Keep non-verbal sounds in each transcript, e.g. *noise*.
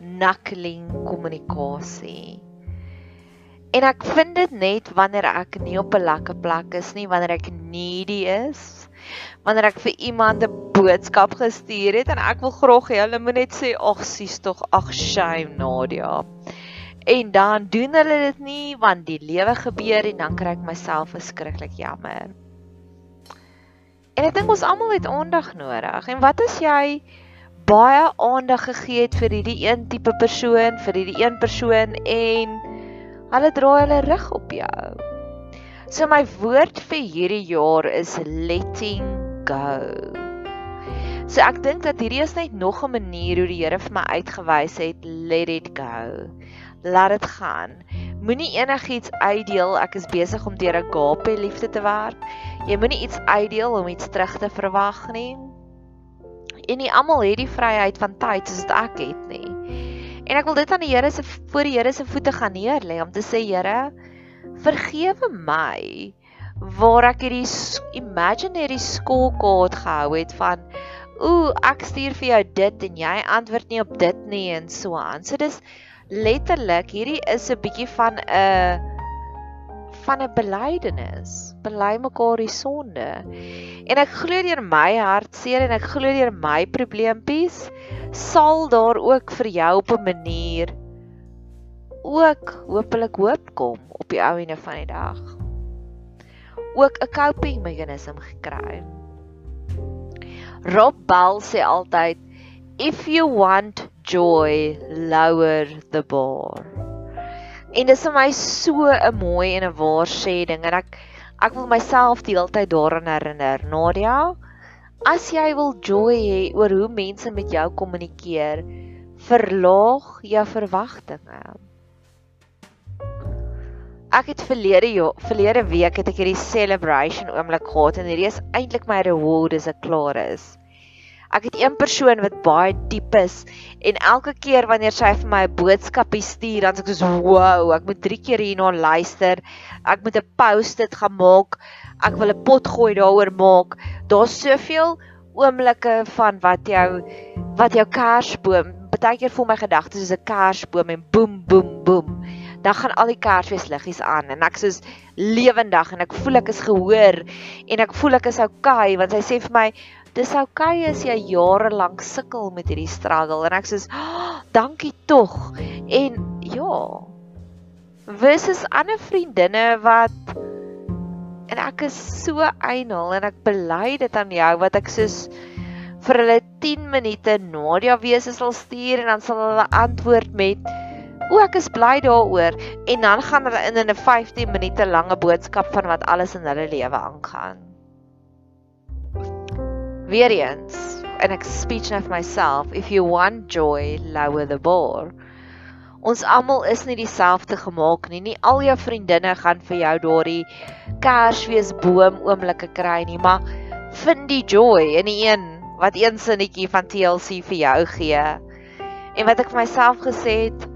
knuckling kommunikasie. En ek vind dit net wanneer ek nie op 'n lekker plek is nie, wanneer ek needy is, wanneer ek vir iemand 'n boodskap gestuur het en ek wil graag hê hulle moet net sê ag sies tog ag shame Nadia. En dan doen hulle dit nie want die lewe gebeur en dan kry ek myself verskriklik jammer. En ek dink ons almal het aandag nodig. En wat as jy baie aandag gegee het vir hierdie een tipe persoon, vir hierdie een persoon en hulle draai hulle rug op jou. So my woord vir hierdie jaar is letting go. So ek dink dat hierdie is net nog 'n manier hoe die Here vir my uitgewys het, let it go. Laat dit gaan. Moenie enigiets uitdeel. Ek is besig om deur 'n agape liefde te werk. Jy moenie iets uitdeel om iets terug te verwag nie en nie almal het die vryheid van tyd soos ek het nie. En ek wil dit aan die Here se voor die Here se voete gaan neerlê om te sê Here, vergewe my waar ek hierdie imaginary scorecard gehou het van ooh, ek stuur vir jou dit en jy antwoord nie op dit nie en so aan. So dis letterlik hierdie is 'n bietjie van 'n van 'n belydenis. Bely mekaar die sonde. En ek glo deur my hartseer en ek glo deur my probleempies sal daar ook vir jou op 'n manier ook hopelik hoop kom op die ou ene van die dag. Ook 'n coping meganisme gekry. Rob Bell sê altyd if you want joy lower the bar. En dis vir my so 'n mooi en 'n waar sê ding en ek ek wil myself die hele tyd daaraan herinner. Nadia, as jy wil joy hê oor hoe mense met jou kommunikeer, verlaag jou verwagtinge. Ek het verlede jaar, verlede week het ek hierdie celebration oomblik gehad en hierdie is eintlik my reward as ek klaar is. Ek het een persoon wat baie diep is en elke keer wanneer sy vir my 'n boodskapie stuur, dan sê ek so, "Wow, ek moet 3 keer hierna luister. Ek moet 'n post-it gaan maak. Ek wil 'n pot gooi daaroor maak. Daar's soveel oomblikke van wat jou wat jou kersboom, baie keer voel my gedagtes soos 'n kersboom en boem boem boem. Dan gaan al die kersfeesliggies aan en ek soos lewendig en ek voel ek is gehoor en ek voel ek is okay want sy sê vir my dis okay as jy jare lank sukkel met hierdie struggle en ek sê oh, dankie tog. En ja versus ander vriendinne wat en ek is so einel en ek bely dit aan jou wat ek soos vir hulle 10 minute Nadia wese sal stuur en dan sal hulle antwoord met o ek is bly daaroor. En dan gaan hulle in 'n 15 minute lange boodskap van wat alles in hulle lewe aangaan Weer eens, en ek speech now for myself, if you want joy, lower the bar. Ons almal is nie dieselfde gemaak nie. Nie al jou vriendinne gaan vir jou daardie Kersfees boom oomblikke kry nie, maar vind die joy in die een wat een sinnetjie van TLC vir jou gee. En wat ek vir myself gesê het,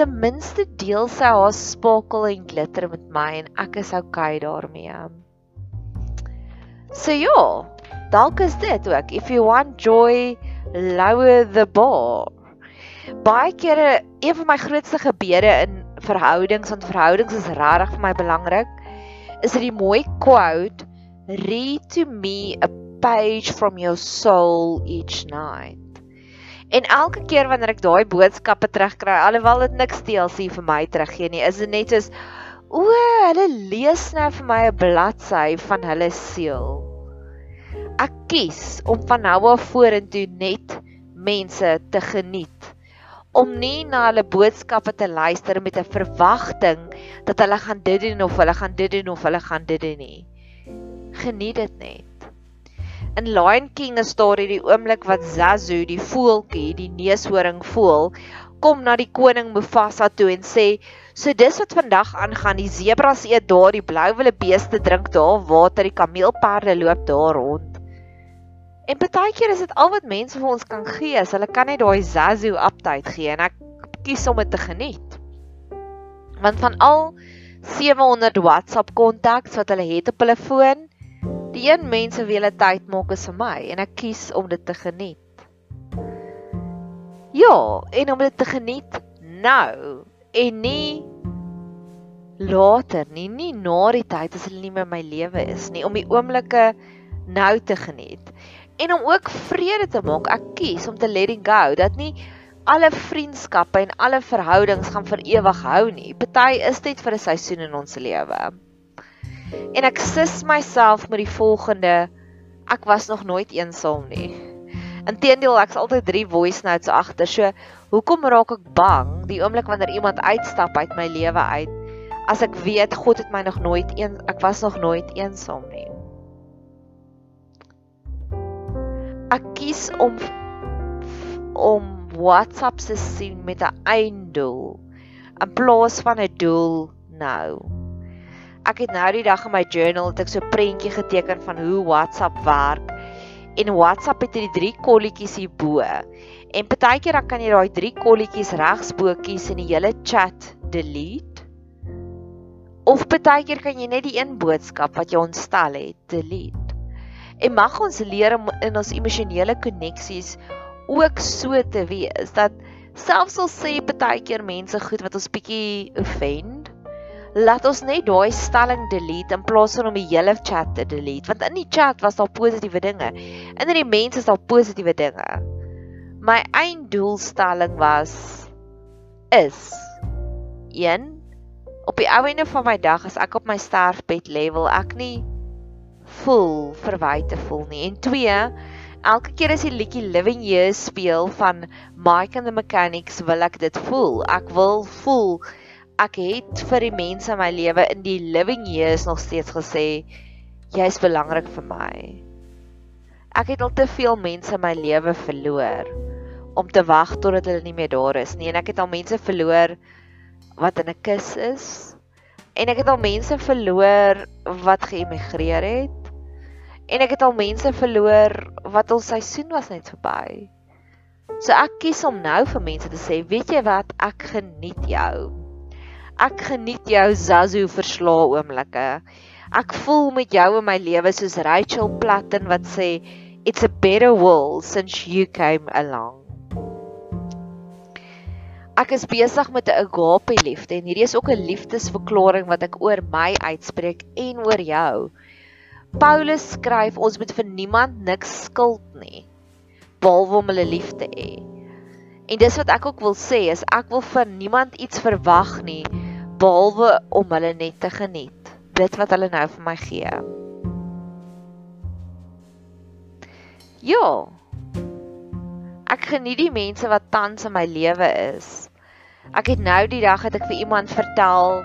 ten minste deel sy haar sparkle en glitter met my en ek is okay daarmee. So ja, dalk is dit ook if you want joy, lower the bar. Baie kere een van my grootste gebede in verhoudings want verhoudings is regtig vir my belangrik is dit die mooi quote read to me a page from your soul each night. En elke keer wanneer ek daai boodskappe terugkry alhoewel dit niks TLC vir my teruggee nie is dit net soos o hulle lees nou vir my 'n bladsy van hulle siel ek kies om van nou af vorentoe net mense te geniet om nie na hulle boodskappe te luister met 'n verwagting dat hulle gaan dit doen of hulle gaan dit doen of hulle gaan dit doen nie. Geniet dit net. In Lion King is daar hierdie oomblik wat Zazu, die voeltjie, die neushoring voel, kom na die koning Mufasa toe en sê: "So dis wat vandag aangaan, die sebras eet daar, die blou wille beeste drink daar water, die kameelperde loop daar rond." En baie keer is dit al wat mense vir ons kan gee, as hulle kan net daai Zazu update gee en ek kies om dit te geniet. Want van al 700 WhatsApp kontakte wat hulle het op hulle foon, die een mense wie hulle tyd maak is vir my en ek kies om dit te geniet. Ja, en om dit te geniet nou en nie later nie, nie na die tyd as hulle nie meer my lewe is nie, om die oomblikke nou te geniet en om ook vrede te maak. Ek kies om te let it go dat nie alle vriendskappe en alle verhoudings gaan vir ewig hou nie. Party is net vir 'n seisoen in ons lewe. En ek sis myself met die volgende ek was nog nooit eensaam nie. Inteendeel, ek's altyd 3 voice notes agter. So, hoekom raak ek bang die oomblik wanneer iemand uitstap uit my lewe uit as ek weet God het my nog nooit een ek was nog nooit eensaam nie. Ek kies om om WhatsApp se sien met 'n einddoel in plaas van 'n doel nou. Ek het nou die dag in my journal het ek so 'n prentjie geteken van hoe WhatsApp werk. En WhatsApp het hierdie drie kolletjies hierbo. En partykeer dan kan jy daai drie kolletjies regsbo kies en die hele chat delete. Of partykeer kan jy net die een boodskap wat jy ontstel het delete. En mag ons leer om in ons emosionele koneksies ook so te wees dat selfs al sê partykeer mense goed wat ons bietjie offend, laat ons net daai stelling delete in plaas van om die hele chat te delete, want in die chat was daar positiewe dinge. In die mense is daar positiewe dinge. My einddoelstelling was is 1 op die ou einde van my dag as ek op my sterfbed lê wil ek nie voel verwyte voel nie. En 2, elke keer as die liedjie Living Years speel van Mike and the Mechanics, wil ek dit voel. Ek wil voel ek het vir die mense in my lewe in die Living Years nog steeds gesê jy's belangrik vir my. Ek het al te veel mense in my lewe verloor om te wag totdat hulle nie meer daar is nie en ek het al mense verloor wat in 'n kus is en ek het al mense verloor wat geëmigreer het En ek het al mense verloor wat al seisoen was net verby. So ek kies om nou vir mense te sê, weet jy wat, ek geniet jou. Ek geniet jou Zazu verslaa oomblikke. Ek voel met jou in my lewe soos Rachel Platten wat sê it's a better world since you came along. Ek is besig met 'n agape liefde en hierdie is ook 'n liefdesverklaring wat ek oor my uitspreek en oor jou. Paulus skryf ons moet vir niemand niks skuld nie behalwe om hulle lief te hê. En dis wat ek ook wil sê is ek wil vir niemand iets verwag nie behalwe om hulle net te geniet. Dit wat hulle nou vir my gee. Ja. Ek geniet die mense wat tans in my lewe is. Ek het nou die dag het ek vir iemand vertel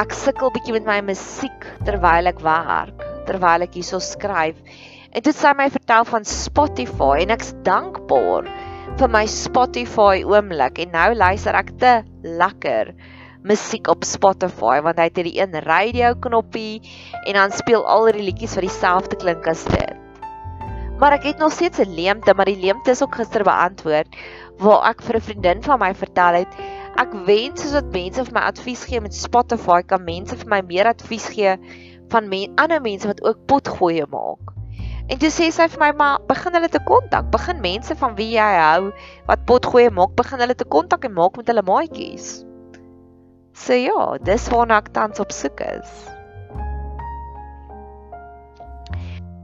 ek sukkel bietjie met my musiek terwyl ek werk terwyl ek hierso skryf. En dit sê my vertel van Spotify en ek's dankbaar vir my Spotify oomblik en nou luister ek te lekker musiek op Spotify want hy het hierdie een radio knoppie en dan speel al die liedjies wat dieselfde klink as dit. Maar ek het nog steeds 'n leemte, maar die leemte is ook gister beantwoord waar ek vir 'n vriendin van my vertel het ek wens soos dat mense vir my advies gee met Spotify kan mense vir my meer advies gee van men, ander mense wat ook potgoeie maak. En toe sê sy vir my maar begin hulle te kontak, begin mense van wie jy hou wat potgoeie maak, begin hulle te kontak en maak met hulle maatjies. So ja, dis waarna ek tans op soek is.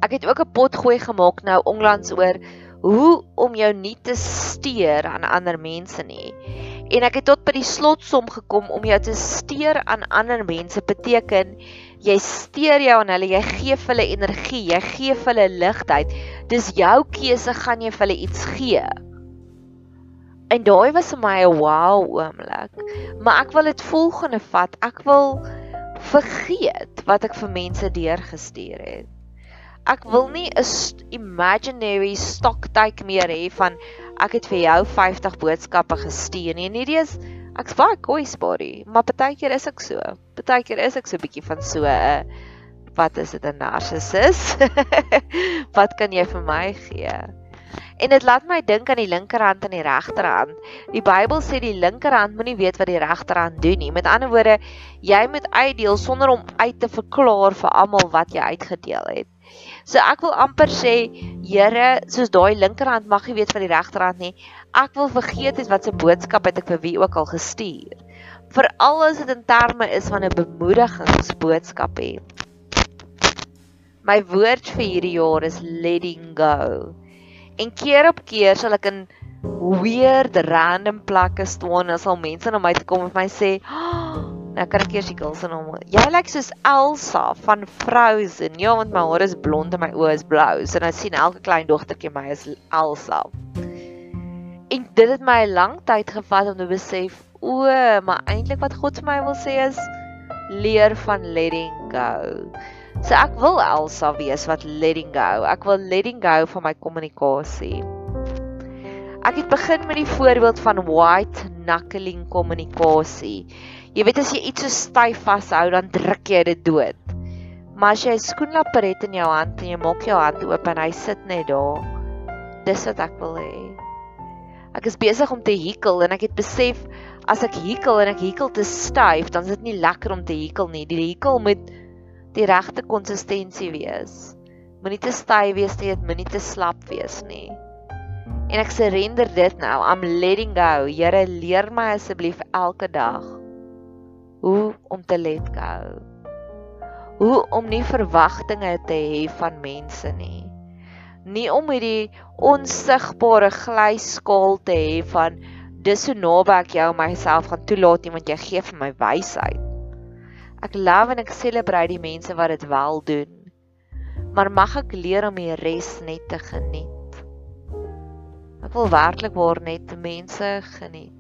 Ek het ook 'n pot gooi gemaak nou onlangs oor hoe om jou nie te steur aan ander mense nie. En ek het tot by die slotsom gekom om jou te steur aan ander mense beteken jy steur jou aan hulle, jy gee vir hulle energie, jy gee vir hulle ligtheid. Dis jou keuse gaan jy vir hulle iets gee. En daai was vir my 'n wow oomblik. Maar ek wil dit volgende vat. Ek wil vergeet wat ek vir mense deurgestuur het. Ek wil nie 'n imaginary stock take meer hê van ek het vir jou 50 boodskappe gestuur nie. En hierdie is ek's baie kwesbaar, maar partykeer is ek so. Partykeer is ek so 'n bietjie van so 'n wat is dit 'n narcissus? *laughs* wat kan jy vir my gee? En dit laat my dink aan die linkerhand en die regterhand. Die Bybel sê die linkerhand moenie weet wat die regterhand doen nie. Met ander woorde, jy moet uitdeel sonder om uit te verklaar vir almal wat jy uitgedeel het. So ek wil amper sê, Here, soos daai linkerhand mag nie weet van die regterhand nie. Ek wil vergeet het wat se boodskap het ek vir wie ook al gestuur. Veral as dit in terme is van 'n bemoedigingsboodskap hê. My woord vir hierdie jaar is letting go. En keer op keer sal ek in weird random plekke staan en sal mense na my toe kom en my sê, oh, "Nou kan ek eers die girls in hom. Jy lyk soos Elsa van Frozen. Ja, want my hare is blond en my oë is blou. So nou sien elke klein dogtertjie my as Elsa." En dit het my 'n lang tyd gevat om te besef, o, maar eintlik wat God vir my wil sê is leer van letting go. So ek wil Elsa wees wat letting go. Ek wil letting go van my kommunikasie. Ek het begin met die voorbeeld van white knuckling kommunikasie. Jy weet as jy iets so styf vashou, dan druk jy dit dood. Maar as jy 'n skoenlapper het in jou hand en jy maak jou hand oop en hy sit net daar, dis wat ek wil hê. Ek is besig om te hikel en ek het besef as ek hikel en ek hikel te styf, dan is dit nie lekker om te hikel nie. Die hikel moet die regte konsistensie wees. Moenie te styf wees nie, dit moenie te slap wees nie. En ek surrender dit nou. I'm letting go. Here, leer my asseblief elke dag hoe om te let go. Hoe om nie verwagtinge te hê van mense nie. Nie om hierdie onsigbare glyskaal te hê van dis so naby ek jou myself gaan toelaat nie want jy gee vir my wysheid. Ek love en ek celebrate die mense wat dit wel doen. Maar mag ek leer om die res net te geniet. Ek wil werklik waar net mense geniet.